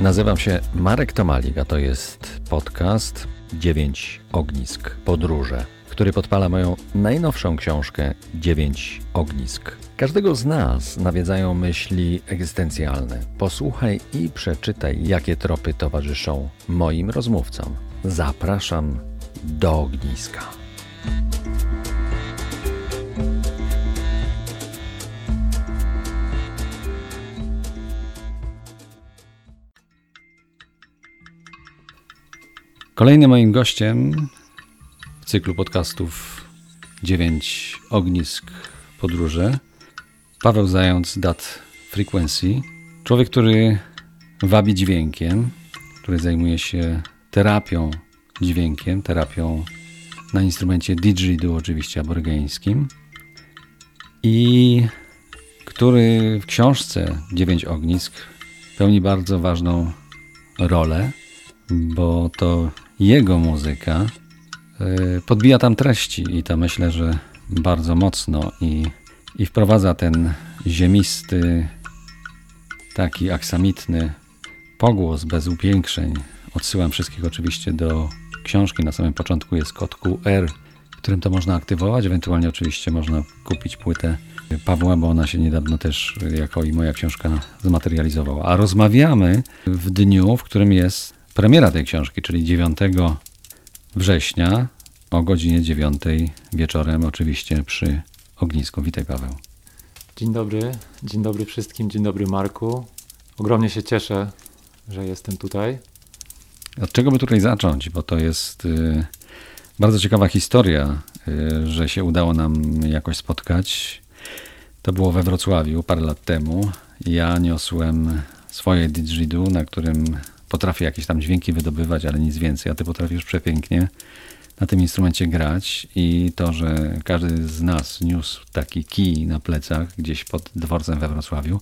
Nazywam się Marek Tomalik, a to jest podcast 9 Ognisk Podróże, który podpala moją najnowszą książkę 9 Ognisk. Każdego z nas nawiedzają myśli egzystencjalne. Posłuchaj i przeczytaj, jakie tropy towarzyszą moim rozmówcom. Zapraszam do ogniska. Kolejnym moim gościem w cyklu podcastów 9 ognisk podróży Paweł Zając Dat Frequency. Człowiek, który wabi dźwiękiem, który zajmuje się terapią dźwiękiem, terapią na instrumencie didgeridoo oczywiście aborygeńskim i który w książce 9 ognisk pełni bardzo ważną rolę, bo to jego muzyka e, podbija tam treści i to myślę, że bardzo mocno i, i wprowadza ten ziemisty, taki aksamitny pogłos bez upiększeń. Odsyłam wszystkich oczywiście do książki. Na samym początku jest kod QR, którym to można aktywować. Ewentualnie oczywiście można kupić płytę Pawła, bo ona się niedawno też, jako i moja książka, zmaterializowała. A rozmawiamy w dniu, w którym jest premiera tej książki, czyli 9 września o godzinie 9 wieczorem, oczywiście przy ognisku. Witaj, Paweł. Dzień dobry, dzień dobry wszystkim, dzień dobry Marku. Ogromnie się cieszę, że jestem tutaj. Od czego by tutaj zacząć? Bo to jest y, bardzo ciekawa historia, y, że się udało nam jakoś spotkać. To było we Wrocławiu parę lat temu. Ja niosłem swoje didgeridoo, na którym potrafię jakieś tam dźwięki wydobywać, ale nic więcej, a ty potrafisz przepięknie na tym instrumencie grać i to, że każdy z nas niósł taki kij na plecach gdzieś pod dworcem we Wrocławiu,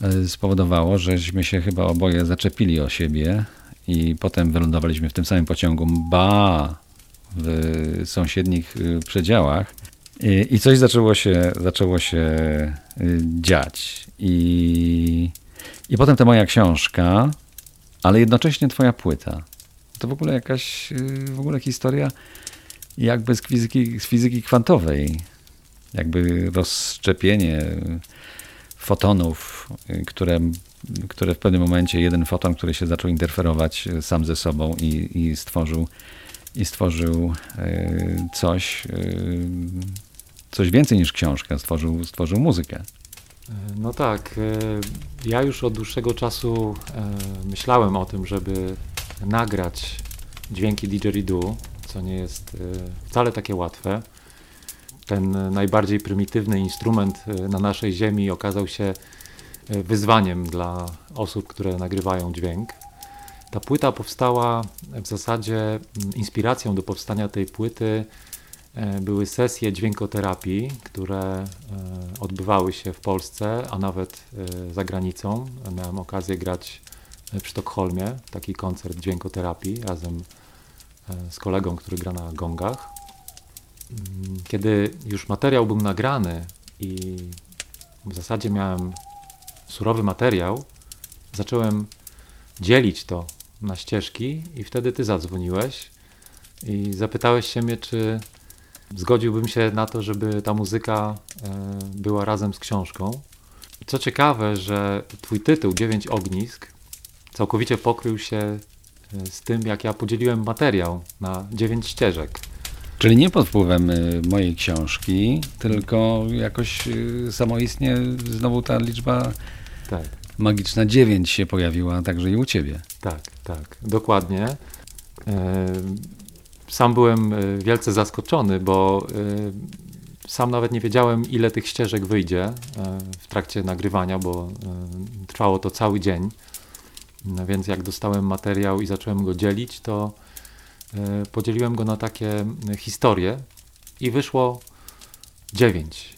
e, spowodowało, żeśmy się chyba oboje zaczepili o siebie i potem wylądowaliśmy w tym samym pociągu, ba, w sąsiednich y, przedziałach i, i coś zaczęło się, zaczęło się y, dziać. I, I potem ta moja książka, ale jednocześnie twoja płyta. To w ogóle jakaś y, w ogóle historia jakby z fizyki, z fizyki kwantowej. Jakby rozszczepienie fotonów, y, które, które w pewnym momencie jeden foton, który się zaczął interferować sam ze sobą i, i stworzył, i stworzył y, coś, coś więcej niż książkę, stworzył, stworzył muzykę. No tak. E, ja już od dłuższego czasu e, myślałem o tym, żeby nagrać dźwięki didgeridoo, co nie jest e, wcale takie łatwe. Ten najbardziej prymitywny instrument na naszej ziemi okazał się wyzwaniem dla osób, które nagrywają dźwięk. Ta płyta powstała w zasadzie inspiracją do powstania tej płyty były sesje dźwiękoterapii, które e, odbywały się w Polsce, a nawet e, za granicą. Miałem okazję grać w Sztokholmie, taki koncert dźwiękoterapii razem z kolegą, który gra na gongach. Mm, kiedy już materiał był nagrany i w zasadzie miałem surowy materiał, zacząłem dzielić to na ścieżki i wtedy ty zadzwoniłeś i zapytałeś się mnie, czy zgodziłbym się na to, żeby ta muzyka e, była razem z książką. Co ciekawe, że twój tytuł Dziewięć ognisk całkowicie pokrył się e, z tym, jak ja podzieliłem materiał na dziewięć ścieżek. Czyli nie pod wpływem e, mojej książki, tylko jakoś samoistnie znowu ta liczba tak. magiczna dziewięć się pojawiła także i u ciebie. Tak, tak, dokładnie. Sam byłem e, wielce zaskoczony, bo e, sam nawet nie wiedziałem, ile tych ścieżek wyjdzie e, w trakcie nagrywania, bo trwało to cały dzień. No więc jak dostałem materiał i zacząłem go dzielić, to podzieliłem go na takie historie i wyszło dziewięć.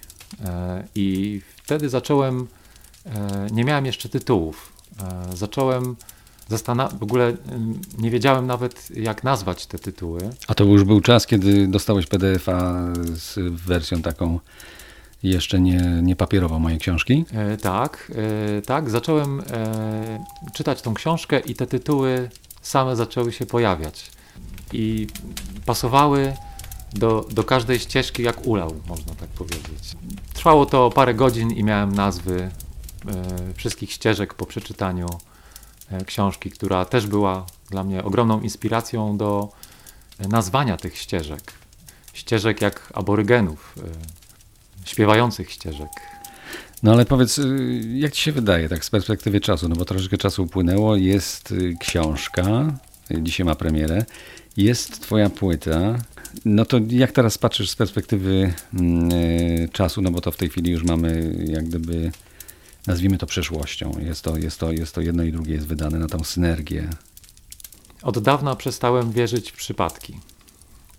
I wtedy zacząłem, nie miałem jeszcze tytułów. Zacząłem w ogóle nie wiedziałem nawet, jak nazwać te tytuły. A to już był czas, kiedy dostałeś PDF-a z wersją taką Jeszcze nie, nie papierowo moje książki? E, tak, e, tak. Zacząłem e, czytać tą książkę i te tytuły same zaczęły się pojawiać. I pasowały do, do każdej ścieżki jak ulał, można tak powiedzieć. Trwało to parę godzin i miałem nazwy e, wszystkich ścieżek po przeczytaniu książki, która też była dla mnie ogromną inspiracją do e, nazwania tych ścieżek. Ścieżek jak aborygenów, e, śpiewających ścieżek. No ale powiedz, y, jak ci się wydaje, tak z perspektywy czasu, no bo troszeczkę czasu upłynęło, jest y, książka, y, dzisiaj ma premierę, jest twoja płyta, no to jak teraz patrzysz z perspektywy mm, czasu, no bo to w tej chwili już mamy jak gdyby, nazwijmy to przeszłością, jest to, jest to, jest to jedno i drugie jest wydane na tą synergię. Od dawna przestałem wierzyć w przypadki.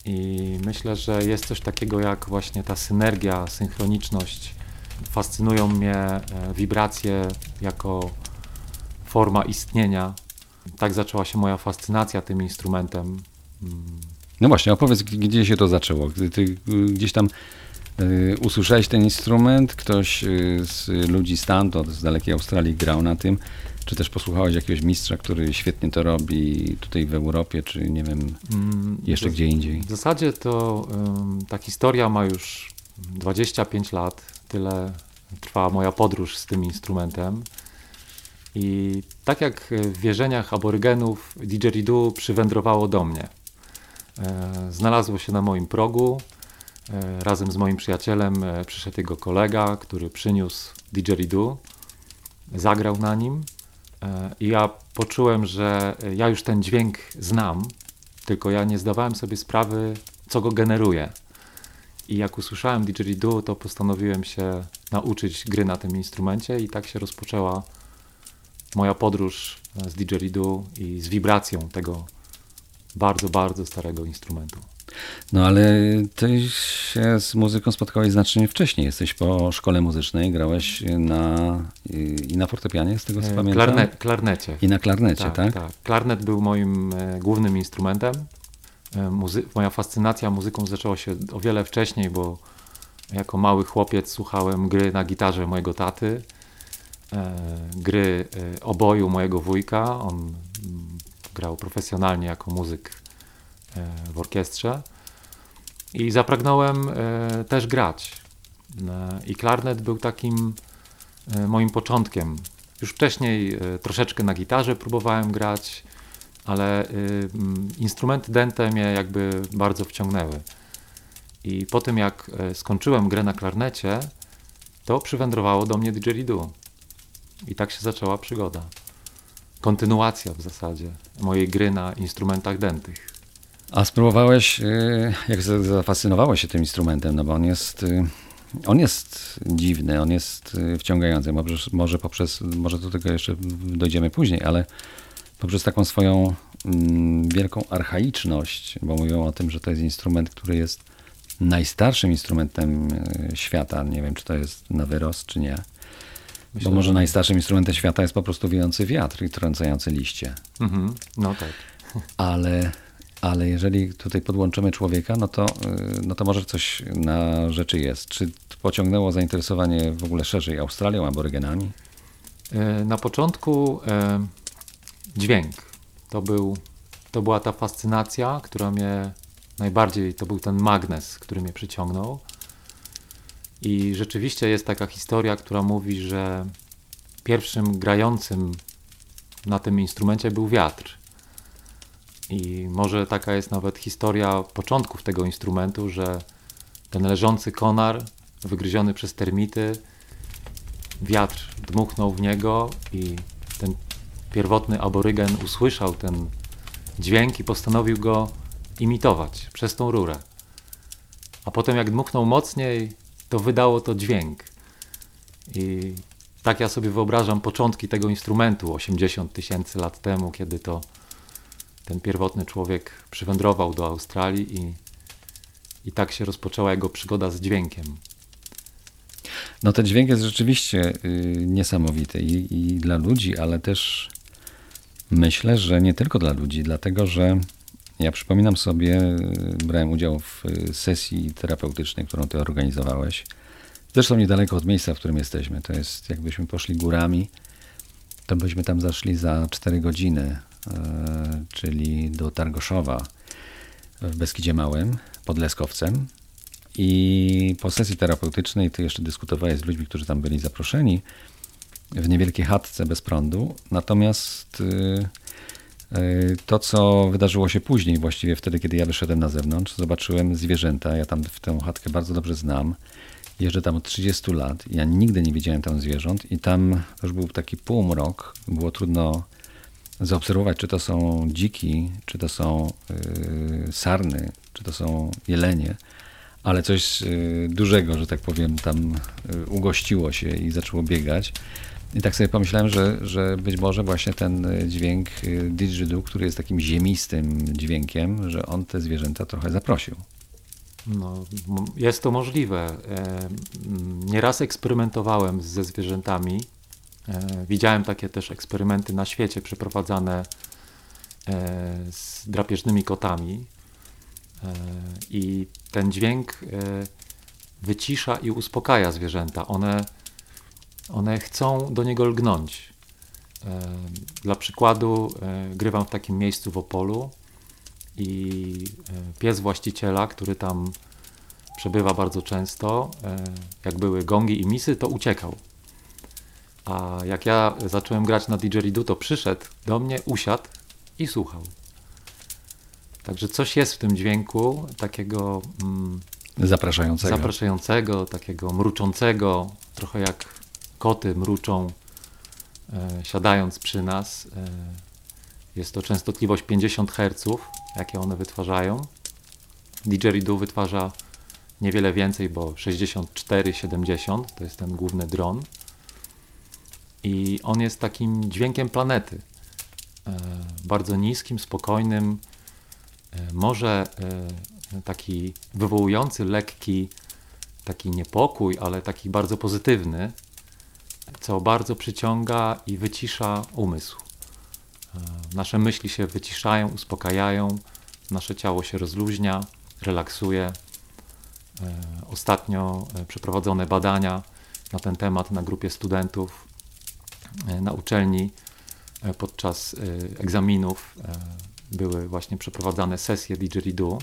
I myślę, że jest coś takiego jak właśnie ta synergia, synchroniczność. Fascynują mnie e, wibracje jako forma istnienia. Tak zaczęła się moja fascynacja tym instrumentem. Mm, No właśnie, opowiedz, gdzie się to zaczęło? Ty gdzieś tam usłyszałeś ten instrument, ktoś y, z ludzi stamtąd, z dalekiej Australii grał na tym, czy też posłuchałeś jakiegoś mistrza, który świetnie to robi tutaj w Europie, czy nie wiem, mm, jeszcze w- gdzie indziej? W zasadzie to ta historia ma już 25 lat. Tyle trwa moja podróż z tym instrumentem. I tak jak w wierzeniach aborygenów, didgeridoo przywędrowało do mnie. E, Znalazło się na moim progu. E, Razem z moim przyjacielem e, przyszedł jego kolega, który przyniósł didgeridoo. Zagrał na nim. E, I ja poczułem, że ja już ten dźwięk znam, tylko ja nie zdawałem sobie sprawy, co go generuje. I jak usłyszałem didgeridoo, to postanowiłem się nauczyć gry na tym instrumencie i tak się rozpoczęła moja podróż z didgeridoo i z wibracją tego bardzo, bardzo starego instrumentu. No ale ty się z muzyką spotkałeś znacznie wcześniej. Jesteś po szkole muzycznej, grałeś na, i na fortepianie, z tego co E, pamiętam? Klarne, klarnecie. I na klarnecie, tak? tak, tak. Klarnet był moim e, głównym instrumentem. E, muzy- moja fascynacja muzyką zaczęła się o wiele wcześniej, bo jako mały chłopiec słuchałem gry na gitarze mojego taty, gry oboju mojego wujka. On mm, grał profesjonalnie jako muzyk w orkiestrze. I zapragnąłem e, też grać. E, I klarnet był takim e, moim początkiem już wcześniej e, troszeczkę na gitarze próbowałem grać, ale instrumenty dęte mnie jakby bardzo wciągnęły. I po tym jak e, skończyłem grę na klarnecie, to przywędrowało do mnie didgeridoo. I tak się zaczęła przygoda. Kontynuacja w zasadzie mojej gry na instrumentach dętych. A spróbowałeś, y, jak za- zafascynowałeś się tym instrumentem, no bo on jest, y, on jest dziwny, on jest y, wciągający, może, może poprzez, może do tego jeszcze dojdziemy później, ale poprzez taką swoją mm, wielką archaiczność, bo mówią o tym, że to jest instrument, który jest najstarszym instrumentem świata. Nie wiem, czy to jest na wyrost, czy nie. Myślę, bo może że- najstarszym instrumentem świata jest po prostu wiejący wiatr i trącający liście. Mhm, no tak. Ale, ale jeżeli tutaj podłączymy człowieka, no to, y, no to może coś na rzeczy jest. Czy pociągnęło zainteresowanie w ogóle szerzej Australią, aborygenami? E, Na początku e, dźwięk. To, był, to była ta fascynacja, która mnie najbardziej, to był ten magnes, który mnie przyciągnął. I rzeczywiście jest taka historia, która mówi, że pierwszym grającym na tym instrumencie był wiatr. I może taka jest nawet historia początków tego instrumentu, że ten leżący konar, wygryziony przez termity, wiatr dmuchnął w niego i ten pierwotny aborygen usłyszał ten dźwięk i postanowił go imitować przez tą rurę. A potem jak dmuchnął mocniej, to wydało to dźwięk. I tak ja sobie wyobrażam początki tego instrumentu 80 tysięcy lat temu, kiedy to ten pierwotny człowiek przywędrował do Australii i, i tak się rozpoczęła jego przygoda z dźwiękiem. No ten dźwięk jest rzeczywiście y, niesamowity I, i dla ludzi, ale też myślę, że nie tylko dla ludzi, dlatego że ja przypominam sobie, y, brałem udział w y, sesji terapeutycznej, którą ty organizowałeś Zresztą niedaleko od miejsca, w którym jesteśmy. To jest, jakbyśmy poszli górami, to byśmy tam zaszli za 4 godziny, czyli do Targoszowa w Beskidzie Małym, pod Leskowcem. I po sesji terapeutycznej ty jeszcze dyskutowałeś z ludźmi, którzy tam byli zaproszeni w niewielkiej chatce bez prądu. Natomiast y, y, to, co wydarzyło się później, właściwie wtedy, kiedy ja wyszedłem na zewnątrz, zobaczyłem zwierzęta. Ja tam w tę chatkę bardzo dobrze znam. Jeżdżę tam od 30 lat. Ja nigdy nie widziałem tam zwierząt i tam już był taki półmrok. Było trudno zaobserwować, czy to są dziki, czy to są y, sarny, czy to są jelenie ale coś y, dużego, że tak powiem, tam y, ugościło się i zaczęło biegać. I tak sobie pomyślałem, że, że być może właśnie ten y, dźwięk didgeridoo, który jest takim ziemistym dźwiękiem, że on te zwierzęta trochę zaprosił. No, jest to możliwe. E, nieraz eksperymentowałem ze zwierzętami. E, widziałem takie też eksperymenty na świecie przeprowadzane e, z drapieżnymi kotami. I ten dźwięk wycisza i uspokaja zwierzęta. One one chcą do niego lgnąć. E, dla przykładu e, grywam w takim miejscu w Opolu i e, pies właściciela, który tam przebywa bardzo często, jak były gongi i misy, to uciekał. A jak ja zacząłem grać na didgeridoo, to przyszedł do mnie, usiadł i słuchał. Także coś jest w tym dźwięku takiego mm, zapraszającego. zapraszającego, takiego mruczącego, trochę jak koty mruczą e, siadając przy nas. E, jest to częstotliwość 50 Hz, jakie one wytwarzają. Didgeridoo wytwarza niewiele więcej, bo 64-70 to jest ten główny dron. I on jest takim dźwiękiem planety. E, bardzo niskim, spokojnym, może taki wywołujący lekki taki niepokój, ale taki bardzo pozytywny, co bardzo przyciąga i wycisza umysł. E, nasze myśli się wyciszają, uspokajają, nasze ciało się rozluźnia, relaksuje. E, ostatnio e, przeprowadzone badania na ten temat na grupie studentów na uczelni podczas egzaminów były właśnie przeprowadzane sesje didgeridoo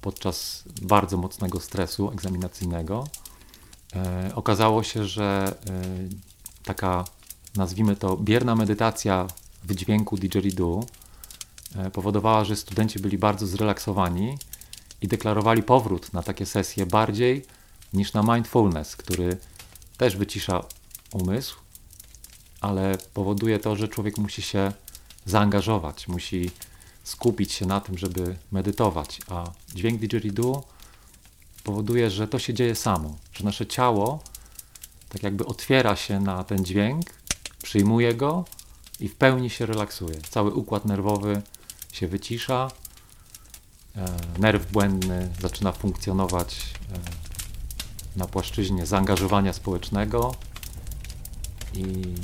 podczas bardzo mocnego stresu egzaminacyjnego. E, okazało się, że e, taka, nazwijmy to, bierna medytacja w dźwięku didgeridoo e, powodowała, że studenci byli bardzo zrelaksowani i deklarowali powrót na takie sesje bardziej niż na mindfulness, który też wycisza umysł, ale powoduje to, że człowiek musi się zaangażować, musi skupić się na tym, żeby medytować, a dźwięk didgeridoo powoduje, że to się dzieje samo, że nasze ciało tak jakby otwiera się na ten dźwięk, przyjmuje go i w pełni się relaksuje. Cały układ nerwowy się wycisza, e, nerw błędny zaczyna funkcjonować e, na płaszczyźnie zaangażowania społecznego i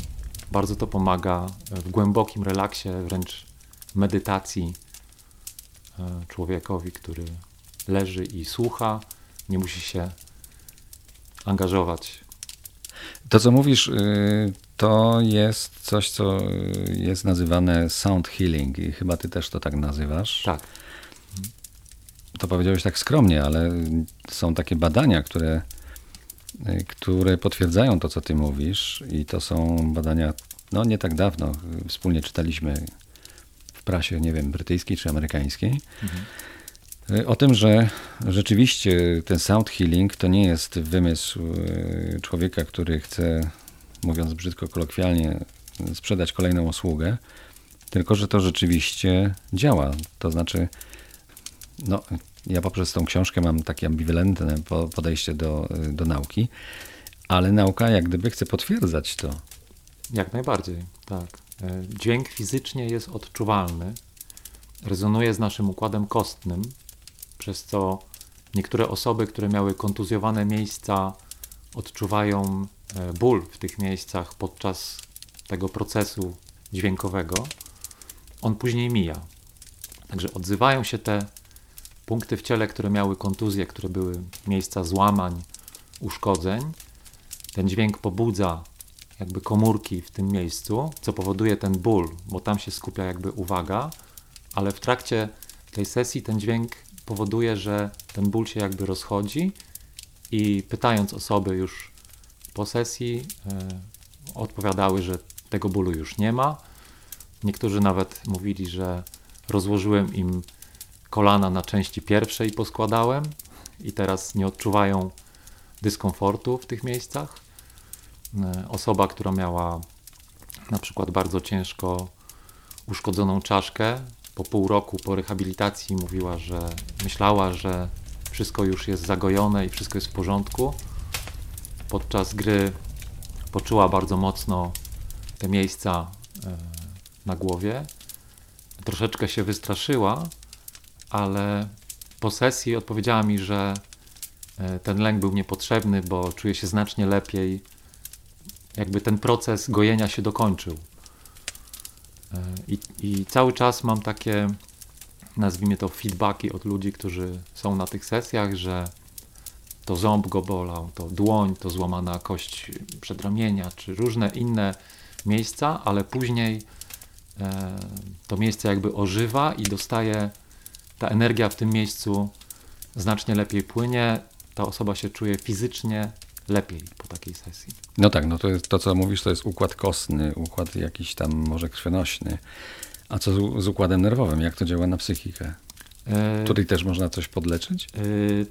bardzo to pomaga w głębokim relaksie, wręcz medytacji e, człowiekowi, który leży i słucha, nie musi się angażować. To, co mówisz, y, to jest coś, co jest nazywane sound healing i chyba ty też to tak nazywasz. Tak. To powiedziałeś tak skromnie, ale są takie badania, które, które potwierdzają to, co ty mówisz i to są badania, no nie tak dawno, wspólnie czytaliśmy w prasie, nie wiem, brytyjskiej czy amerykańskiej. Mhm o tym, że rzeczywiście ten sound healing to nie jest wymysł e, człowieka, który chce, mówiąc brzydko kolokwialnie, sprzedać kolejną usługę, tylko że to rzeczywiście działa. To znaczy, no, ja poprzez tą książkę mam takie ambiwalentne podejście do, do nauki, ale nauka jak gdyby chce potwierdzać to. Jak najbardziej, tak. E, dźwięk fizycznie jest odczuwalny, rezonuje z naszym układem kostnym, przez co niektóre osoby, które miały kontuzjowane miejsca, odczuwają e, ból w tych miejscach podczas tego procesu dźwiękowego. On później mija. Także odzywają się te punkty w ciele, które miały kontuzje, które były miejsca złamań, uszkodzeń. Ten dźwięk pobudza jakby komórki w tym miejscu, co powoduje ten ból, bo tam się skupia jakby uwaga, ale w trakcie tej sesji ten dźwięk powoduje, że ten ból się jakby rozchodzi i pytając osoby już po sesji, e, odpowiadały, że tego bólu już nie ma. Niektórzy nawet mówili, że rozłożyłem im kolana na części pierwszej poskładałem i teraz nie odczuwają dyskomfortu w tych miejscach. E, osoba, która miała na przykład bardzo ciężko uszkodzoną czaszkę, po pół roku po rehabilitacji mówiła, że myślała, że wszystko już jest zagojone i wszystko jest w porządku. Podczas gry poczuła bardzo mocno te miejsca e, na głowie. Troszeczkę się wystraszyła, ale po sesji odpowiedziała mi, że e, ten lęk był niepotrzebny, bo czuje się znacznie lepiej. Jakby ten proces gojenia się dokończył. E, I, I, cały czas mam takie, nazwijmy to, feedbacki od ludzi, którzy są na tych sesjach, że to ząb go bolał, to dłoń, to złamana kość przedramienia, czy różne inne miejsca, ale później e, to miejsce jakby ożywa i dostaje ta energia w tym miejscu znacznie lepiej płynie, ta osoba się czuje fizycznie lepiej po takiej sesji. No tak, no to jest to, co mówisz, to jest układ kostny, układ jakiś tam może krwionośny. A co z, z układem nerwowym? Jak to działa na psychikę? E... Tutaj też można coś podleczyć? E...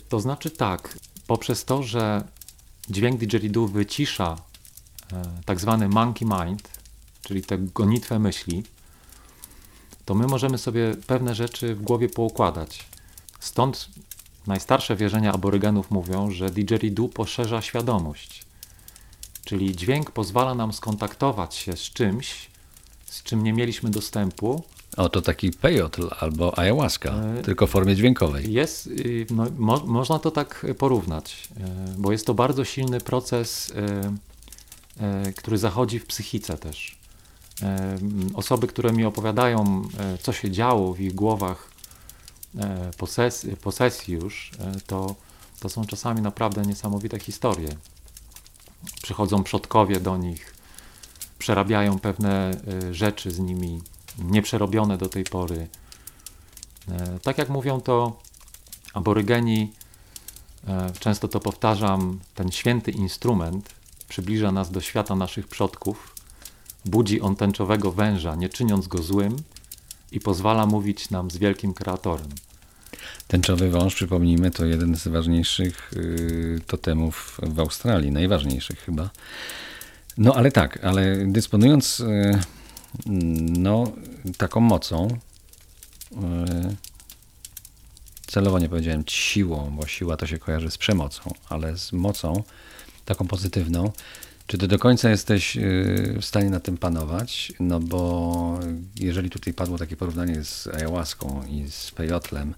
To znaczy tak, poprzez to, że dźwięk didgeridoo wycisza e, tak zwany monkey mind, czyli tę gonitwę myśli, to my możemy sobie pewne rzeczy w głowie poukładać. Stąd najstarsze wierzenia aborygenów mówią, że didgeridoo poszerza świadomość. Czyli dźwięk pozwala nam skontaktować się z czymś, z czym nie mieliśmy dostępu. O, to taki peyotl albo ayahuasca, e, tylko w formie dźwiękowej. Jest, y, no, mo, można to tak porównać, e, bo jest to bardzo silny proces, e, który zachodzi w psychice też osoby, które mi opowiadają, e, co się działo w ich głowach e, po sesji, po sesji już, e, to, to są czasami naprawdę niesamowite historie. Przychodzą przodkowie do nich, przerabiają pewne rzeczy z nimi, nieprzerobione do tej pory. Tak jak mówią to aborygeni, często to powtarzam, ten święty instrument przybliża nas do świata naszych przodków Budzi on tęczowego węża, nie czyniąc go złym i pozwala mówić nam z wielkim kreatorem. Tęczowy wąż, przypomnijmy, to jeden z ważniejszych y, totemów w Australii, najważniejszych chyba. No ale tak, ale dysponując y, no, taką mocą, y, celowo nie powiedziałem siłą, bo siła to się kojarzy z przemocą, ale z mocą taką pozytywną, czy ty do końca jesteś y, w stanie na tym panować? No bo jeżeli tutaj padło takie porównanie z ayahuaską i z peyotlem,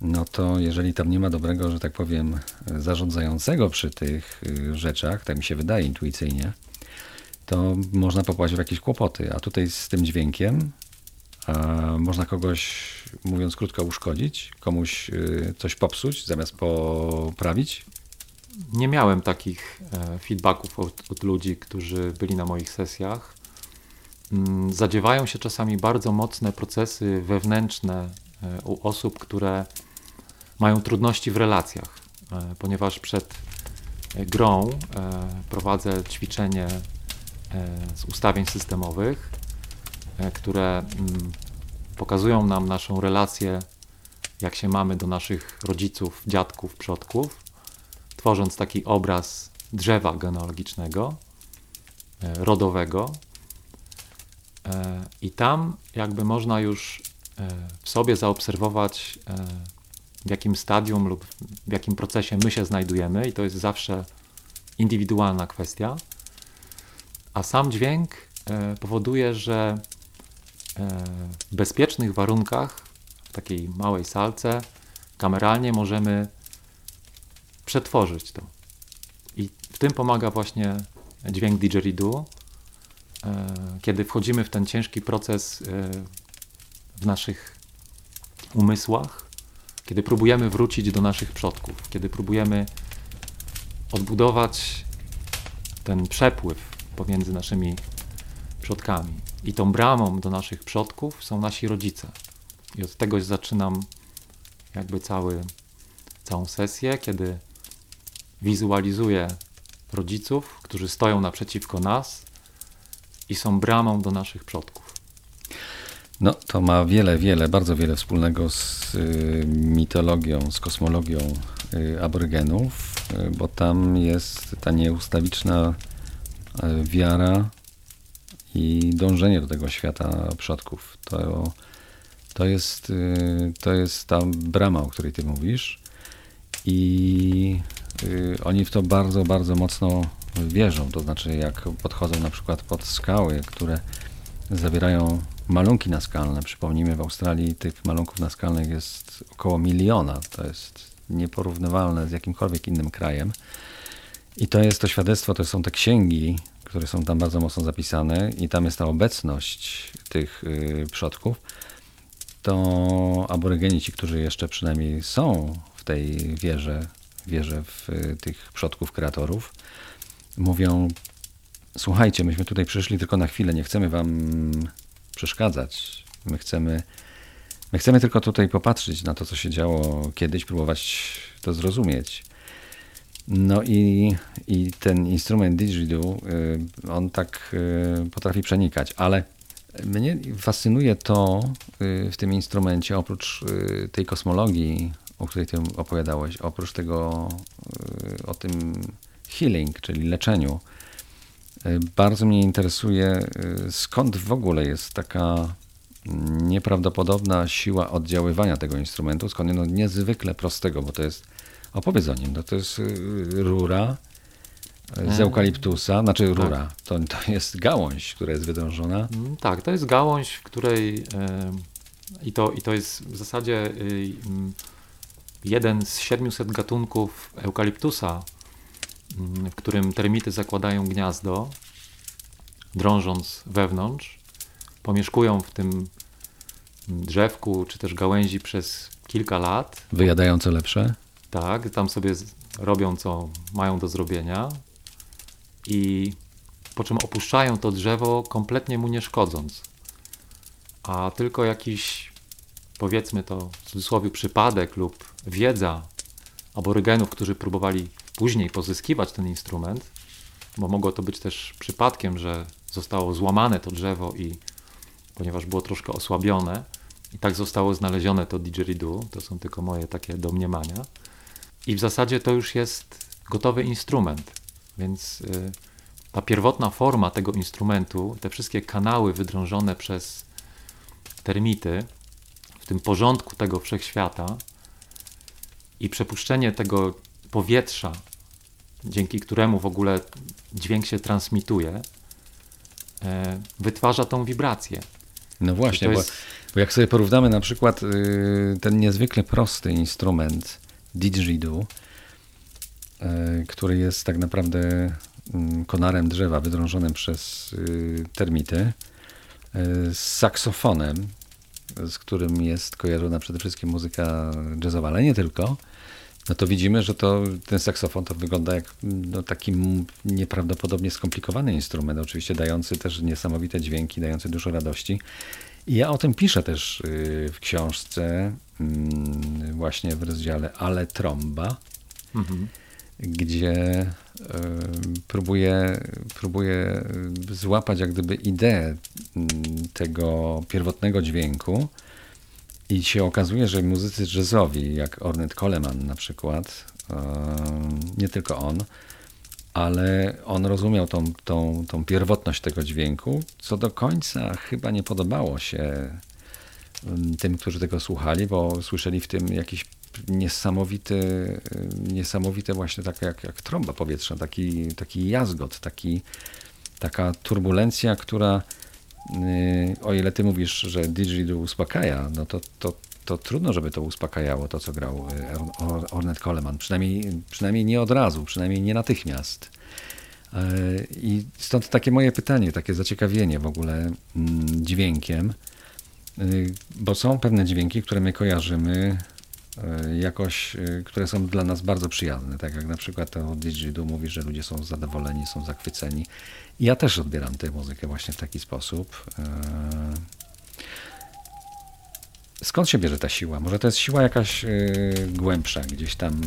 no to jeżeli tam nie ma dobrego, że tak powiem, zarządzającego przy tych y, rzeczach, tak mi się wydaje intuicyjnie, to można popłacić w jakieś kłopoty. A tutaj z tym dźwiękiem można kogoś, mówiąc krótko, uszkodzić, komuś y, coś popsuć zamiast poprawić nie miałem takich e, feedbacków od, od, ludzi, którzy byli na moich sesjach. Mm, zadziewają się czasami bardzo mocne procesy wewnętrzne e, u osób, które mają trudności w relacjach, e, ponieważ przed grą prowadzę ćwiczenie z ustawień systemowych, które mm, pokazują nam naszą relację, jak się mamy do naszych rodziców, dziadków, przodków tworząc taki obraz drzewa genealogicznego, e, rodowego. E, I tam jakby można już e, w sobie zaobserwować, w jakim stadium lub w jakim procesie my się znajdujemy, i to jest zawsze indywidualna kwestia. A sam dźwięk powoduje, że w bezpiecznych warunkach, w takiej małej salce, kameralnie możemy przetworzyć to. I w tym pomaga właśnie dźwięk didgeridoo, kiedy wchodzimy w ten ciężki proces e, w naszych umysłach, kiedy próbujemy wrócić do naszych przodków, kiedy próbujemy odbudować ten przepływ pomiędzy naszymi przodkami. I tą bramą do naszych przodków są nasi rodzice. I od tego zaczynam jakby cały, całą sesję, kiedy wizualizuję rodziców, którzy stoją naprzeciwko nas i są bramą do naszych przodków. No, to ma wiele, wiele, bardzo wiele wspólnego z y, mitologią, z kosmologią y, aborygenów, y, bo tam jest ta nieustawiczna y, wiara i dążenie do tego świata przodków. To, to, jest, y, to jest ta brama, o której ty mówisz i oni w to bardzo, bardzo mocno wierzą. To znaczy, jak podchodzą na przykład pod skały, które zawierają malunki naskalne. Przypomnijmy, w Australii tych malunków naskalnych jest około miliona. To jest nieporównywalne z jakimkolwiek innym krajem. I to jest to świadectwo, to są te księgi, które są tam bardzo mocno zapisane, i tam jest ta obecność tych y, przodków. To aborygeni, ci, którzy jeszcze przynajmniej są w tej wierze, wierze w y, tych przodków kreatorów, mówią: Słuchajcie, myśmy tutaj przyszli tylko na chwilę, nie chcemy wam przeszkadzać. My chcemy, my chcemy tylko tutaj popatrzeć na to, co się działo kiedyś, próbować to zrozumieć. No i, i ten instrument didgeridoo, y, on tak y, potrafi przenikać, ale mnie fascynuje to w tym instrumencie, oprócz tej kosmologii, o której ty opowiadałeś, oprócz tego o tym healing, czyli leczeniu, bardzo mnie interesuje, skąd w ogóle jest taka nieprawdopodobna siła oddziaływania tego instrumentu, skąd no niezwykle prostego, bo to jest, opowiedz o nim, no to jest y, rura z eukaliptusa, znaczy tak. rura, to, to jest gałąź, która jest wydrążona. Mm, tak, to jest gałąź, w której i to, i to jest w zasadzie y, mm, jeden z 700 gatunków eukaliptusa, Mm, w którym termity zakładają gniazdo, drążąc wewnątrz, pomieszkują w tym drzewku czy też gałęzi przez kilka lat. Wyjadają co lepsze? Tak, tam sobie robią co mają do zrobienia i po czym opuszczają to drzewo kompletnie mu nie szkodząc. A tylko jakiś, powiedzmy to w cudzysłowie, przypadek lub wiedza aborygenów, którzy próbowali później pozyskiwać ten instrument, bo mogło to być też przypadkiem, że zostało złamane to drzewo i ponieważ było troszkę osłabione i tak zostało znalezione to didgeridoo, to są tylko moje takie domniemania. I w zasadzie to już jest gotowy instrument, więc y, ta pierwotna forma tego instrumentu, te wszystkie kanały wydrążone przez termity w tym porządku tego wszechświata i przepuszczenie tego powietrza, dzięki któremu w ogóle dźwięk się transmituje, e, wytwarza tą wibrację. No właśnie, jest... bo, bo, jak sobie porównamy na przykład y, ten niezwykle prosty instrument didgeridoo, y, który jest tak naprawdę y, konarem drzewa wydrążonym przez y, termity, z saksofonem, z którym jest kojarzona przede wszystkim muzyka jazzowa, ale nie tylko, no to widzimy, że to, ten saksofon to wygląda jak no, taki nieprawdopodobnie skomplikowany instrument, oczywiście dający też niesamowite dźwięki, dający dużo radości. I ja o tym piszę też y, w książce, mm, właśnie w rozdziale Ale Tromba, mhm. gdzie próbuję, próbuję złapać jak gdyby ideę mm, tego pierwotnego dźwięku, i się okazuje, że muzycy jazzowi, jak Ornette Coleman na przykład, nie tylko on, ale on rozumiał tą, tą, tą pierwotność tego dźwięku, co do końca chyba nie podobało się tym, którzy tego słuchali, bo słyszeli w tym jakiś niesamowity, niesamowite właśnie tak jak, jak trąba powietrzna, taki, taki jazgot, taki, taka turbulencja, która Y, o ile ty mówisz, że didgeridoo uspokaja, no to, to, to trudno, żeby to uspokajało to, co grał y, Ornette Coleman. Przynajmniej, przynajmniej nie od razu, przynajmniej nie natychmiast. Y, I stąd takie moje pytanie, takie zaciekawienie w ogóle mm, dźwiękiem, bo są pewne dźwięki, które my kojarzymy e, jakoś, e, które są dla nas bardzo przyjazne. Tak jak na przykład to Didgeridoo mówi, że ludzie są zadowoleni, są zachwyceni. Ja też odbieram tę muzykę właśnie w taki sposób. E, skąd się bierze ta siła? Może to jest siła jakaś głębsza, gdzieś tam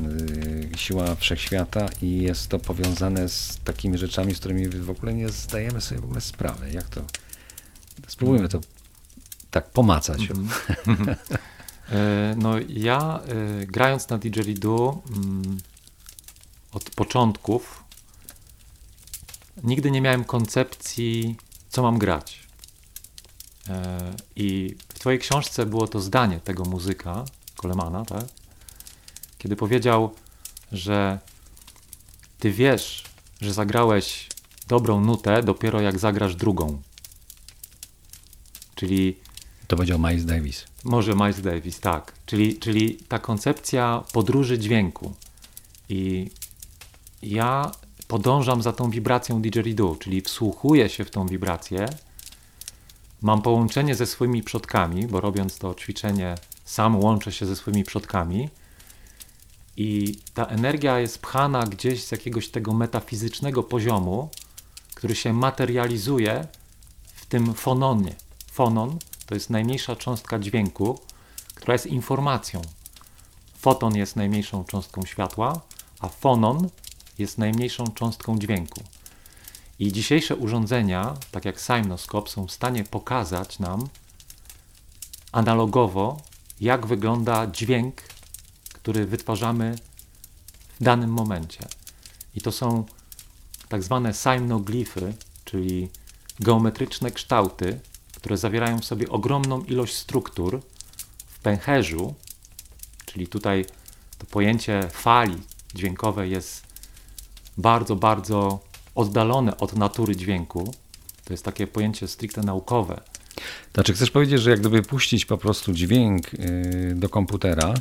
siła wszechświata i jest to powiązane z takimi rzeczami, z którymi w ogóle nie zdajemy sobie w ogóle sprawy. Jak to? Spróbujmy to tak pomacać. Mm -hmm. E, no ja e, grając na didgeridoo mm, od początków nigdy nie miałem koncepcji, co mam grać. E, I w twojej książce było to zdanie tego muzyka, Kolemana, tak? Kiedy powiedział, że ty wiesz, że zagrałeś dobrą nutę dopiero jak zagrasz drugą. Czyli to powiedział Miles Davis. Może Miles Davis, tak. Czyli, czyli ta koncepcja podróży dźwięku. I ja podążam za tą wibracją didgeridoo, czyli wsłuchuję się w tą wibrację. Mam połączenie ze swoimi przodkami, bo robiąc to ćwiczenie sam łączę się ze swoimi przodkami. I ta energia jest pchana gdzieś z jakiegoś tego metafizycznego poziomu, który się materializuje w tym fononie. Fonon to jest najmniejsza cząstka dźwięku, która jest informacją. Foton jest najmniejszą cząstką światła, a fonon jest najmniejszą cząstką dźwięku. I dzisiejsze urządzenia, tak jak Simnoscope, są w stanie pokazać nam analogowo, jak wygląda dźwięk, który wytwarzamy w danym momencie. I to są tak zwane simnoglify, czyli geometryczne kształty, które zawierają w sobie ogromną ilość struktur w pęcherzu, czyli tutaj to pojęcie fali dźwiękowej jest bardzo, bardzo oddalone od natury dźwięku. To jest takie pojęcie stricte naukowe. Znaczy, chcesz powiedzieć, że jak gdyby puścić po prostu dźwięk y, do komputera,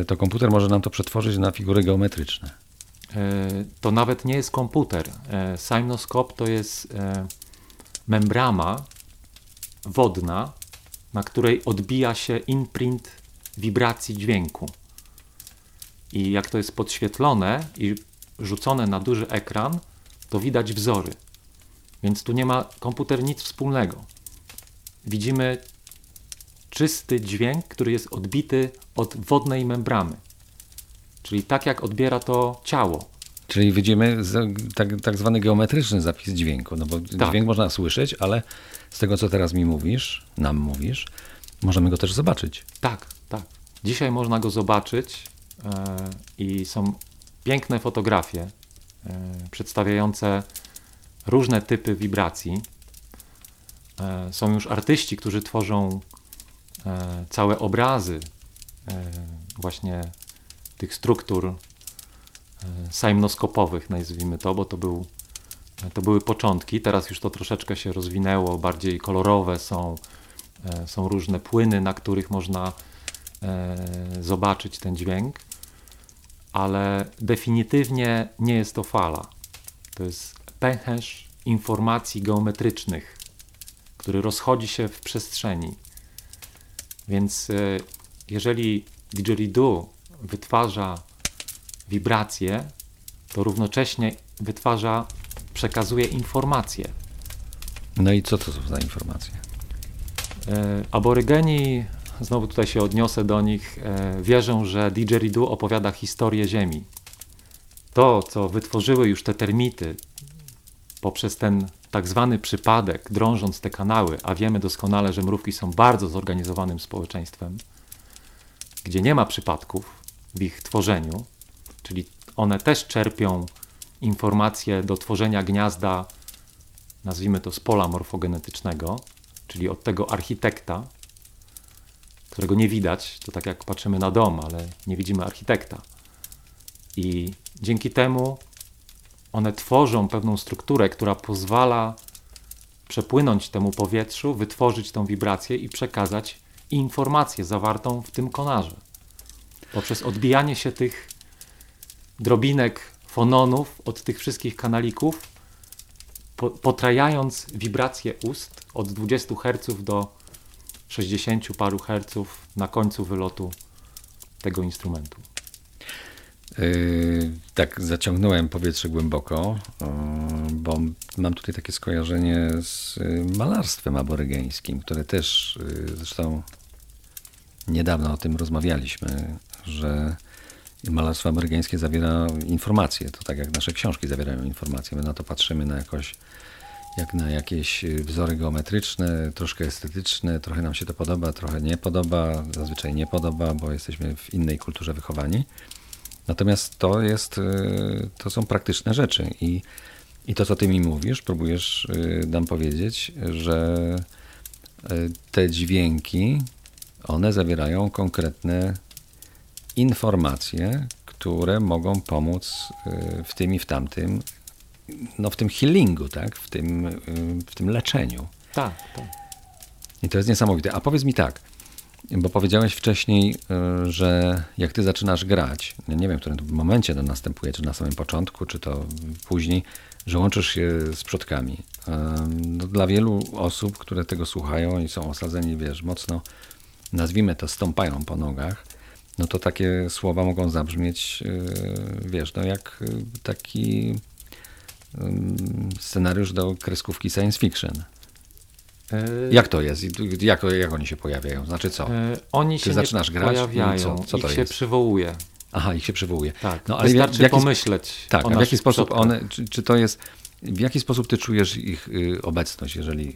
y, to komputer może nam to przetworzyć na figury geometryczne. Y, to nawet nie jest komputer. Simnoscope to jest membrama, wodna, na której odbija się imprint wibracji dźwięku. I jak to jest podświetlone i rzucone na duży ekran, to widać wzory. Więc tu nie ma komputer nic wspólnego. Widzimy czysty dźwięk, który jest odbity od wodnej membramy. Czyli tak jak odbiera to ciało. Czyli widzimy tak, tak zwany geometryczny zapis dźwięku, no bo tak. dźwięk można słyszeć, ale z tego, co teraz mi mówisz, nam mówisz, możemy go też zobaczyć. Tak, tak. Dzisiaj można go zobaczyć e, i są piękne fotografie e, przedstawiające różne typy wibracji. E, są już artyści, którzy tworzą całe obrazy właśnie tych struktur sajmnoskopowych, nazwijmy to, bo to był to były początki, teraz już to troszeczkę się rozwinęło, bardziej kolorowe są, e, są różne płyny, na których można e, zobaczyć ten dźwięk, ale definitywnie nie jest to fala. To jest pęcherz informacji geometrycznych, który rozchodzi się w przestrzeni. Więc e, jeżeli didgeridoo wytwarza wibracje, to równocześnie wytwarza przekazuje informacje. No i co to są za informacje? E, aborygeni, znowu tutaj się odniosę do nich, e, wierzą, że didgeridoo opowiada historię Ziemi. To, co wytworzyły już te termity poprzez ten tak zwany przypadek, drążąc te kanały, a wiemy doskonale, że mrówki są bardzo zorganizowanym społeczeństwem, gdzie nie ma przypadków w ich tworzeniu, czyli one też czerpią informacje do tworzenia gniazda, nazwijmy to z pola morfogenetycznego, czyli od tego architekta, którego nie widać, to tak jak patrzymy na dom, ale nie widzimy architekta. I dzięki temu one tworzą pewną strukturę, która pozwala przepłynąć temu powietrzu, wytworzyć tą wibrację i przekazać informację zawartą w tym konarze. Poprzez odbijanie się tych drobinek fononów od tych wszystkich kanalików, po, potrajając wibracje ust od 20 Hz do 60 paru herców na końcu wylotu tego instrumentu. Yy, tak, zaciągnąłem powietrze głęboko, bo mam tutaj takie skojarzenie z y, malarstwem aborygeńskim, które też y, zresztą niedawno o tym rozmawialiśmy, że malarstwo amerykańskie zawiera informacje. To tak jak nasze książki zawierają informacje. My na to patrzymy na jakoś, jak na jakieś wzory geometryczne, troszkę estetyczne, trochę nam się to podoba, trochę nie podoba, zazwyczaj nie podoba, bo jesteśmy w innej kulturze wychowani. Natomiast to jest, y, to są praktyczne rzeczy i, i to, co ty mi mówisz, próbujesz y, nam powiedzieć, że y, te dźwięki, one zawierają konkretne informacje, które mogą pomóc y, w tym i w tamtym, no w tym healingu, tak? w, tym, y, w tym leczeniu. Tak, tak. I to jest niesamowite. A powiedz mi tak, bo powiedziałeś wcześniej, y, że jak ty zaczynasz grać, nie wiem, w którym momencie to następuje, czy na samym początku, czy to później, że łączysz się z przodkami. No, dla wielu osób, które tego słuchają i są osadzeni, wiesz, mocno, nazwijmy to, stąpają po nogach, no to takie słowa mogą zabrzmieć, e, wiesz, no jak e, taki scenariusz do kreskówki science fiction. E, jak to jest? Jak, jak oni się pojawiają? Znaczy co? Oni się Ty zaczynasz grać? Pojawiają. Co, co to ich się jest? przywołuje. Aha, ich się przywołuje. Tak, no, ale wystarczy w jaki, pomyśleć. Tak, w jaki sposób one, czy, czy, to jest, w jaki sposób ty czujesz ich y, obecność, jeżeli, y,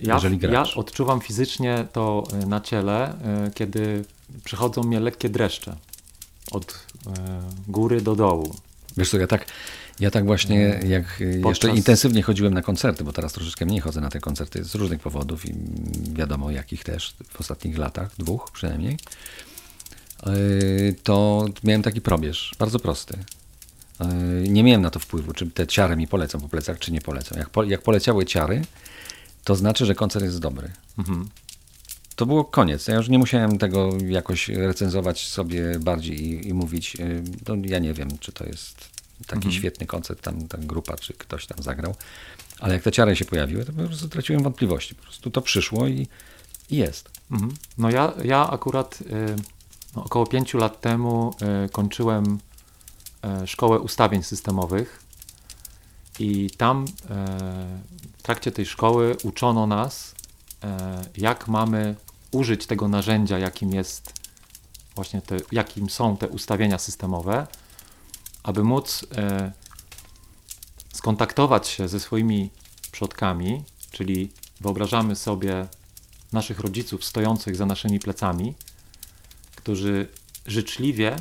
ja, jeżeli grasz? Ja odczuwam fizycznie to na ciele, kiedy przychodzą mnie lekkie dreszcze od e, góry do dołu. Wiesz co, ja tak, ja tak właśnie, e, jak Podczas... jeszcze intensywnie chodziłem na koncerty, bo teraz troszeczkę mniej chodzę na te koncerty z różnych powodów i wiadomo jakich też w ostatnich latach, dwóch przynajmniej, e, to miałem taki probierz, bardzo prosty. Nie miałem na to wpływu, czy te ciary mi polecą po plecach, czy nie polecą. Jak, po, jak poleciały ciary, to znaczy, że koncert jest dobry. Mhm to było koniec. Ja już nie musiałem tego jakoś recenzować sobie bardziej i, i mówić. Y, no, ja nie wiem, czy to jest taki mhm. świetny koncert, tam ta grupa, czy ktoś tam zagrał. Ale jak te ciary się pojawiły, to po prostu straciłem wątpliwości. Po prostu to przyszło i, i jest. Mhm. No ja, ja akurat y, no, około pięciu lat temu y, kończyłem szkołę ustawień systemowych. I tam y, w trakcie tej szkoły uczono nas, y, jak mamy użyć tego narzędzia, jakim jest właśnie te, jakim są te ustawienia systemowe, aby móc e, skontaktować się ze swoimi przodkami, czyli wyobrażamy sobie naszych rodziców stojących za naszymi plecami, którzy życzliwie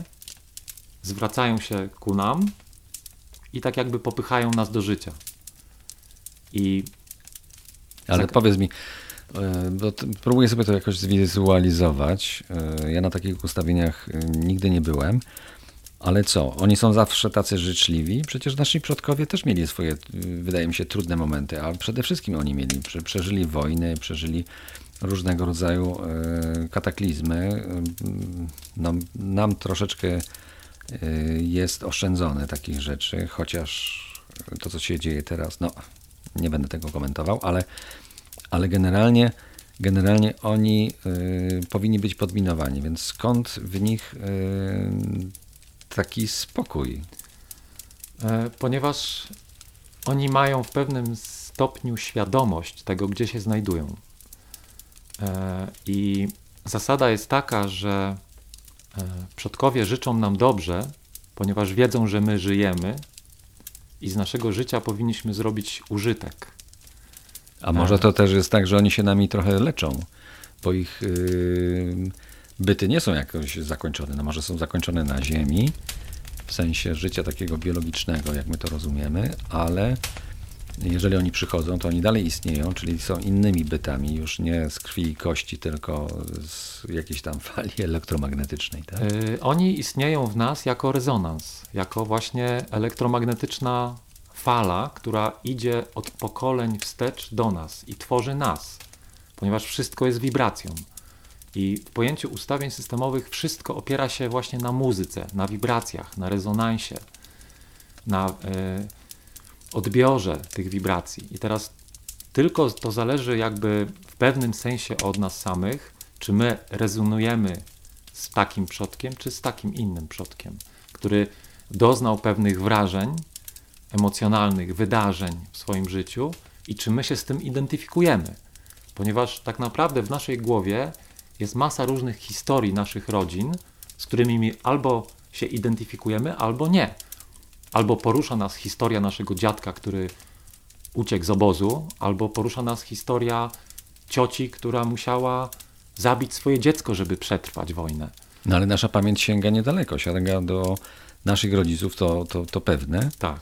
zwracają się ku nam i tak jakby popychają nas do życia. I Ale powiedz mi, E, bo próbuję sobie to jakoś zwizualizować. E, ja na takich ustawieniach e, nigdy nie byłem. Ale co? Oni są zawsze tacy życzliwi. Przecież nasi przodkowie też mieli swoje, wydaje mi się, trudne momenty, a przede wszystkim oni mieli, przeżyli wojny, przeżyli różnego rodzaju kataklizmy. No, nam troszeczkę jest oszczędzone takich rzeczy, chociaż to, co się dzieje teraz, no nie będę tego komentował, ale ale generalnie, generalnie oni y, powinni być podminowani, więc skąd w nich y, taki spokój? E, ponieważ oni mają w pewnym stopniu świadomość tego, gdzie się znajdują. E, I zasada jest taka, że przodkowie życzą nam dobrze, ponieważ wiedzą, że my żyjemy i z naszego życia powinniśmy zrobić użytek. A może to też jest tak, że oni się nami trochę leczą, bo ich yy, byty nie są jakoś zakończone. No może są zakończone na Ziemi, w sensie życia takiego biologicznego, jak my to rozumiemy, ale jeżeli oni przychodzą, to oni dalej istnieją, czyli są innymi bytami, już nie z krwi i kości, tylko z jakiejś tam fali elektromagnetycznej. Tak? Yy, oni istnieją w nas jako rezonans, jako właśnie elektromagnetyczna fala, która idzie od pokoleń wstecz do nas i tworzy nas, ponieważ wszystko jest wibracją. I w pojęciu ustawień systemowych wszystko opiera się właśnie na muzyce, na wibracjach, na rezonansie, na y, odbiorze tych wibracji. I teraz tylko to zależy jakby w pewnym sensie od nas samych, czy my rezonujemy z takim przodkiem, czy z takim innym przodkiem, który doznał pewnych wrażeń emocjonalnych, wydarzeń w swoim życiu i czy my się z tym identyfikujemy. Ponieważ tak naprawdę w naszej głowie jest masa różnych historii naszych rodzin, z którymi albo się identyfikujemy, albo nie. Albo porusza nas historia naszego dziadka, który uciekł z obozu, albo porusza nas historia cioci, która musiała zabić swoje dziecko, żeby przetrwać wojnę. No ale nasza pamięć sięga niedaleko, sięga do naszych rodziców, to, to, to pewne. Tak.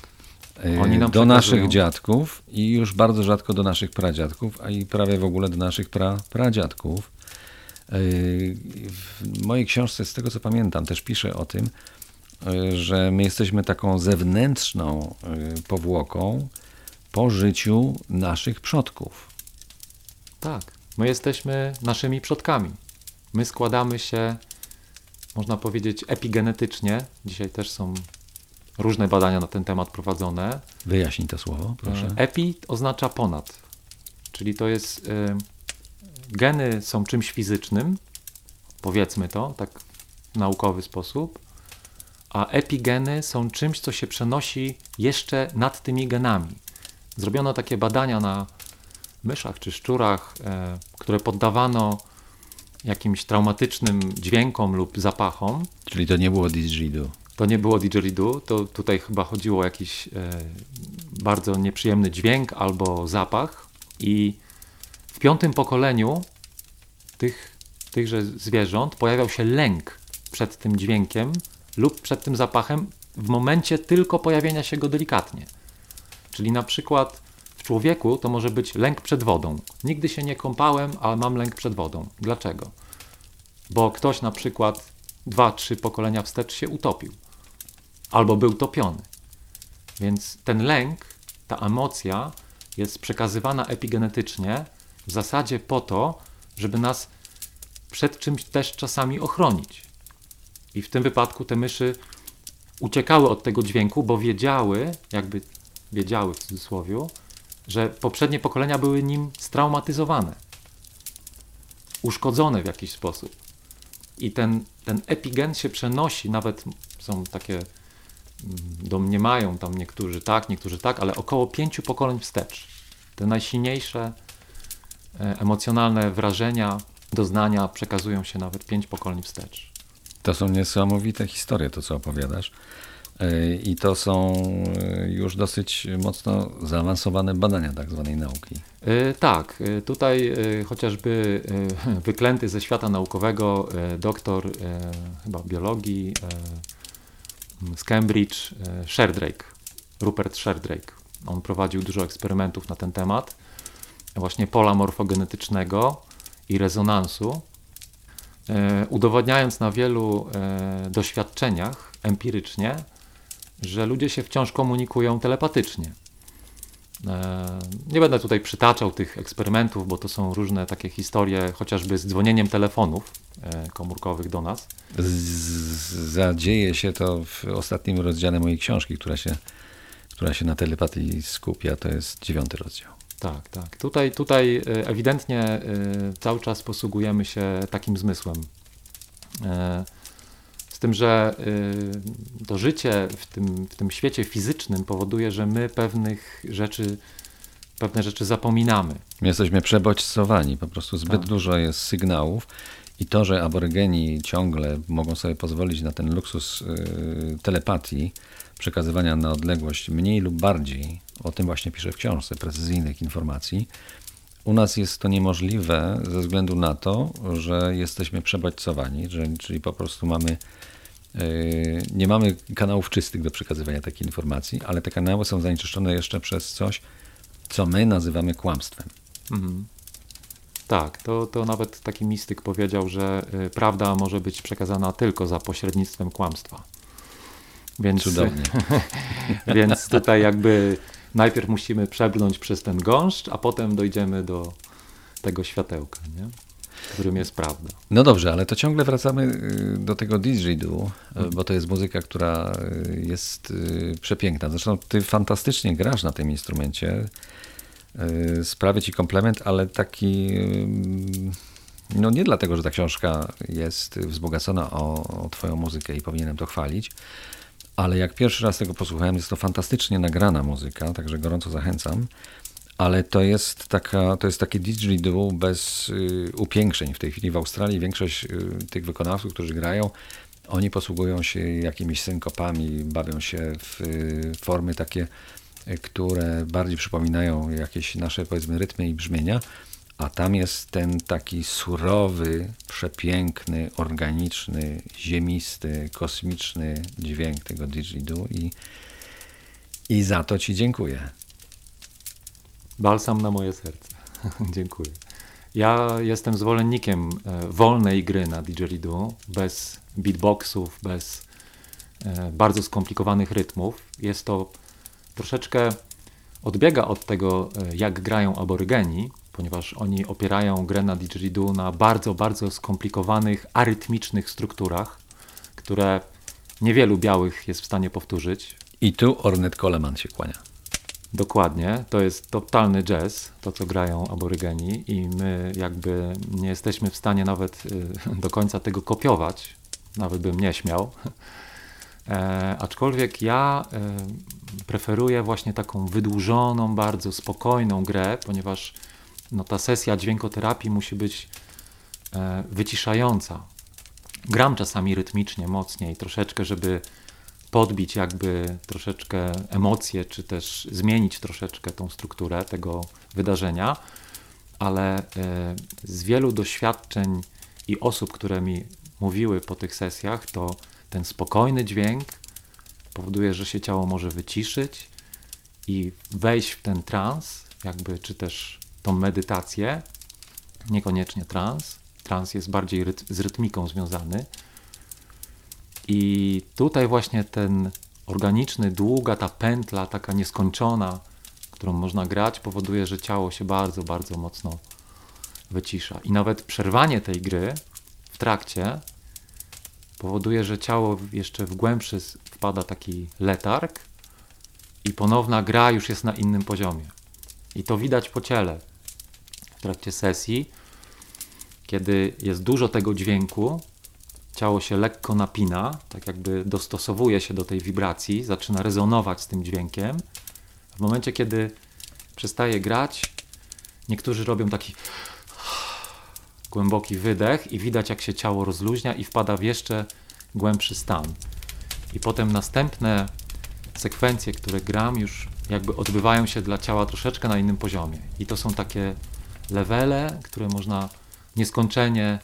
E, Oni nam do naszych dziadków i już bardzo rzadko do naszych pradziadków, a i prawie w ogóle do naszych pra, pradziadków. E, W mojej książce, z tego co pamiętam, też piszę o tym, że my jesteśmy taką zewnętrzną e, powłoką po życiu naszych przodków. Tak. My jesteśmy naszymi przodkami. My składamy się, można powiedzieć, epigenetycznie. Dzisiaj też są różne badania na ten temat prowadzone. Wyjaśnij to słowo, proszę. Epi oznacza ponad, czyli to jest. y, Geny są czymś fizycznym, powiedzmy to, tak w naukowy sposób, a epigeny są czymś, co się przenosi jeszcze nad tymi genami. Zrobiono takie badania na myszach czy szczurach, e, które poddawano jakimś traumatycznym dźwiękom lub zapachom. Czyli to nie było didgeridoo. To nie było didgeridoo, to tutaj chyba chodziło o jakiś e, bardzo nieprzyjemny dźwięk albo zapach i w piątym pokoleniu tych, tychże zwierząt pojawiał się lęk przed tym dźwiękiem lub przed tym zapachem w momencie tylko pojawienia się go delikatnie. Czyli na przykład w człowieku to może być lęk przed wodą. Nigdy się nie kąpałem, ale mam lęk przed wodą. Dlaczego? Bo ktoś na przykład dwa, trzy pokolenia wstecz się utopił albo był topiony. Więc ten lęk, ta emocja jest przekazywana epigenetycznie w zasadzie po to, żeby nas przed czymś też czasami ochronić. I w tym wypadku te myszy uciekały od tego dźwięku, bo wiedziały, jakby wiedziały w cudzysłowie, że poprzednie pokolenia były nim straumatyzowane, uszkodzone w jakiś sposób. I ten, ten epigen się przenosi, nawet są takie mm, domniemają tam niektórzy tak, niektórzy tak, ale około pięciu pokoleń wstecz. Te najsilniejsze e, emocjonalne wrażenia, doznania przekazują się nawet pięć pokoleń wstecz. To są niesamowite historie, to co opowiadasz. Yy, I to są yy, już dosyć mocno zaawansowane badania tak zwanej nauki. E, Tak, e, tutaj e, chociażby e, wyklęty ze świata naukowego e, doktor e, chyba biologii e, z Cambridge, e, Sheldrake, Rupert Sheldrake. On prowadził dużo eksperymentów na ten temat, właśnie pola morfogenetycznego i rezonansu, e, udowadniając na wielu e, doświadczeniach empirycznie, że ludzie się wciąż komunikują telepatycznie. E, Nie będę tutaj przytaczał tych eksperymentów, bo to są różne takie historie, chociażby z dzwonieniem telefonów komórkowych do nas. Zadzieje się to w ostatnim rozdziale mojej książki, która się, która się na telepatii skupia. To jest dziewiąty rozdział. Tak, tak. Tutaj, tutaj e, ewidentnie e, cały czas posługujemy się takim zmysłem. E, Z tym, że e, to życie w tym, w tym świecie fizycznym powoduje, że my pewnych rzeczy, pewne rzeczy zapominamy. My jesteśmy przebodźcowani, po prostu zbyt Tak. dużo jest sygnałów i to, że aborygeni ciągle mogą sobie pozwolić na ten luksus y, telepatii, przekazywania na odległość mniej lub bardziej, o tym właśnie piszę w książce, precyzyjnych informacji, u nas jest to niemożliwe ze względu na to, że jesteśmy przebodźcowani, czyli po prostu mamy y, nie mamy kanałów czystych do przekazywania takiej informacji, ale te kanały są zanieczyszczone jeszcze przez coś, co my nazywamy kłamstwem. Mhm. Tak, to, to nawet taki mistyk powiedział, że y, prawda może być przekazana tylko za pośrednictwem kłamstwa. Więc, Cudownie. więc tutaj jakby najpierw musimy przebrnąć przez ten gąszcz, a potem dojdziemy do tego światełka, nie? którym jest prawda. No dobrze, ale to ciągle wracamy y, do tego didgeridoo, y, bo to jest muzyka, która y, jest przepiękna. Zresztą ty fantastycznie grasz na tym instrumencie. Sprawię ci komplement, ale taki No nie dlatego, że ta książka jest wzbogacona o, o Twoją muzykę i powinienem to chwalić, ale jak pierwszy raz tego posłuchałem, jest to fantastycznie nagrana muzyka, także gorąco zachęcam. Ale to jest, taka, to jest takie didgeridoo bez y, upiększeń. W tej chwili w Australii większość y, tych wykonawców, którzy grają, oni posługują się jakimiś synkopami, bawią się w y, formy takie, y, które bardziej przypominają jakieś nasze powiedzmy rytmy i brzmienia. A tam jest ten taki surowy, przepiękny, organiczny, ziemisty, kosmiczny dźwięk tego didgeridoo i, i za to Ci dziękuję. Balsam na moje serce. Dziękuję. Ja jestem zwolennikiem e, wolnej gry na didgeridoo, bez beatboxów, bez e, bardzo skomplikowanych rytmów. Jest to troszeczkę odbiega od tego, e, jak grają aborygeni, ponieważ oni opierają grę na didgeridoo na bardzo, bardzo skomplikowanych, arytmicznych strukturach, które niewielu białych jest w stanie powtórzyć. I tu Ornette Coleman się kłania. Dokładnie, to jest totalny jazz, to co grają aborygeni i my jakby nie jesteśmy w stanie nawet y, do końca tego kopiować, nawet bym nie śmiał. E, aczkolwiek ja e, preferuję właśnie taką wydłużoną, bardzo spokojną grę, ponieważ no, ta sesja dźwiękoterapii musi być e, wyciszająca. Gram czasami rytmicznie, mocniej, troszeczkę, żeby podbić jakby troszeczkę emocje, czy też zmienić troszeczkę tą strukturę tego wydarzenia, ale e, z wielu doświadczeń i osób, które mi mówiły po tych sesjach, to ten spokojny dźwięk powoduje, że się ciało może wyciszyć i wejść w ten trans, jakby, czy też tą medytację, niekoniecznie trans. Trans jest bardziej ryt z rytmiką związany. I tutaj właśnie ten organiczny, długa ta pętla, taka nieskończona, którą można grać, powoduje, że ciało się bardzo, bardzo mocno wycisza. I nawet przerwanie tej gry w trakcie powoduje, że ciało jeszcze w głębszy wpada taki letarg i ponowna gra już jest na innym poziomie. I to widać po ciele w trakcie sesji, kiedy jest dużo tego dźwięku, ciało się lekko napina, tak jakby dostosowuje się do tej wibracji, zaczyna rezonować z tym dźwiękiem. W momencie, kiedy przestaje grać, niektórzy robią taki głęboki wydech i widać, jak się ciało rozluźnia i wpada w jeszcze głębszy stan. I potem następne sekwencje, które gram, już jakby odbywają się dla ciała troszeczkę na innym poziomie. I to są takie levele, które można nieskończenie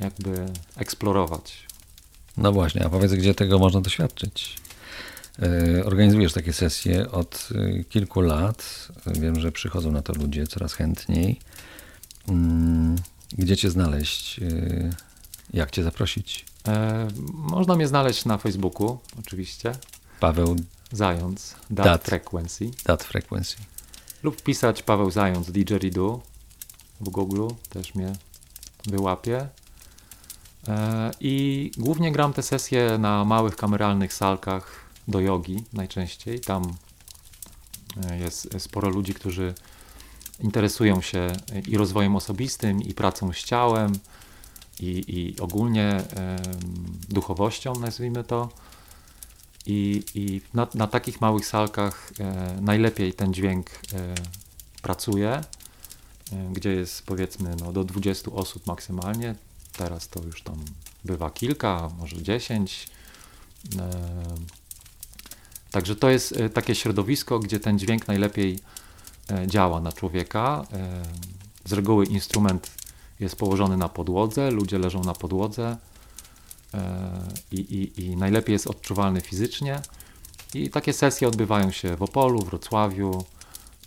jakby eksplorować. No właśnie, a powiedz, gdzie tego można doświadczyć? E, organizujesz takie sesje od e, kilku lat. Wiem, że przychodzą na to ludzie coraz chętniej. Mm, gdzie Cię znaleźć? E, jak Cię zaprosić? można mnie znaleźć na Facebooku, oczywiście. Paweł Zając, Dat, dat Frequency. Dat Frequency. Lub pisać Paweł Zając, Didgeridoo w Google, też mnie wyłapie. E, I głównie gram te sesje na małych kameralnych salkach do jogi najczęściej. Tam e, jest sporo ludzi, którzy interesują się i rozwojem osobistym, i pracą z ciałem, i, i ogólnie duchowością, nazwijmy to. I, i na, na, takich małych salkach e, najlepiej ten dźwięk pracuje, gdzie jest powiedzmy no, do 20 osób maksymalnie. Teraz to już tam bywa kilka, może 10. E, także to jest e, takie środowisko, gdzie ten dźwięk najlepiej działa na człowieka. Z reguły instrument jest położony na podłodze, ludzie leżą na podłodze i, i, i najlepiej jest odczuwalny fizycznie. I takie sesje odbywają się w Opolu, Wrocławiu,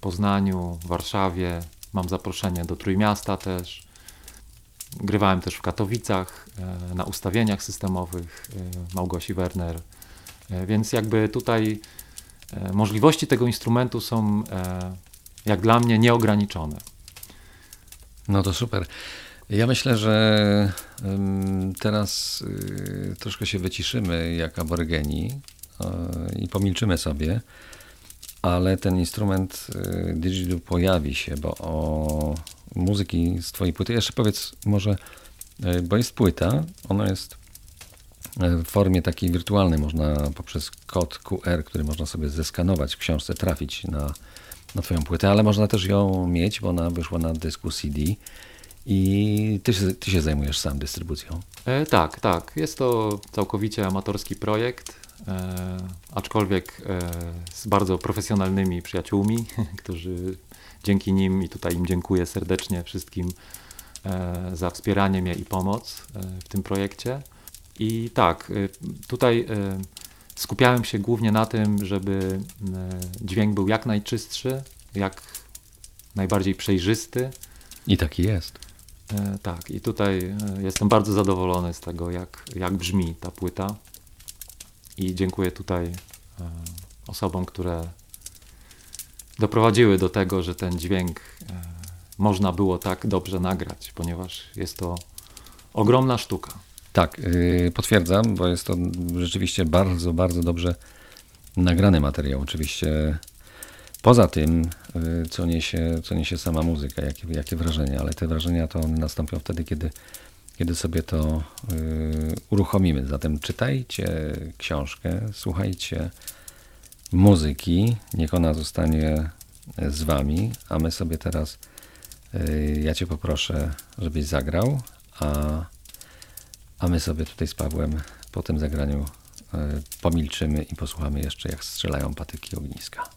Poznaniu, Warszawie. Mam zaproszenie do Trójmiasta też. Grywałem też w Katowicach e, na ustawieniach systemowych e, Małgosi Werner, e, więc jakby tutaj możliwości tego instrumentu są jak dla mnie nieograniczone. No to super. Ja myślę, że teraz y, troszkę się wyciszymy jak aborygeni i pomilczymy sobie, ale ten instrument digital pojawi się, bo o muzyki z twojej płyty. Jeszcze powiedz może, e, bo jest płyta, ona jest e, w formie takiej wirtualnej, można poprzez kod QR, który można sobie zeskanować w książce, trafić na, na twoją płytę, ale można też ją mieć, bo ona wyszła na dysku CD i ty, ty się zajmujesz sam dystrybucją. E, tak, tak. Jest to całkowicie amatorski projekt, aczkolwiek e, z bardzo profesjonalnymi przyjaciółmi, którzy dzięki nim i tutaj im dziękuję serdecznie wszystkim e, za wspieranie mnie i pomoc e, w tym projekcie. I tak, e, tutaj e, skupiałem się głównie na tym, żeby e, dźwięk był jak najczystszy, jak najbardziej przejrzysty. I taki jest. E, Tak, i tutaj e, jestem bardzo zadowolony z tego, jak, jak brzmi ta płyta. I dziękuję tutaj e, osobom, które doprowadziły do tego, że ten dźwięk e, można było tak dobrze nagrać, ponieważ jest to ogromna sztuka. Tak, yy, potwierdzam, bo jest to rzeczywiście bardzo, bardzo dobrze nagrany materiał. Oczywiście poza tym, co niesie, co niesie sama muzyka, jakie, jakie wrażenia, ale te wrażenia to one nastąpią wtedy, kiedy, kiedy sobie to yy, uruchomimy. Zatem czytajcie książkę, słuchajcie muzyki, niech ona zostanie z wami, a my sobie teraz, yy, ja cię poproszę, żebyś zagrał, a a my sobie tutaj z Pawłem po tym zagraniu e, pomilczymy i posłuchamy jeszcze, jak strzelają patyki ogniska.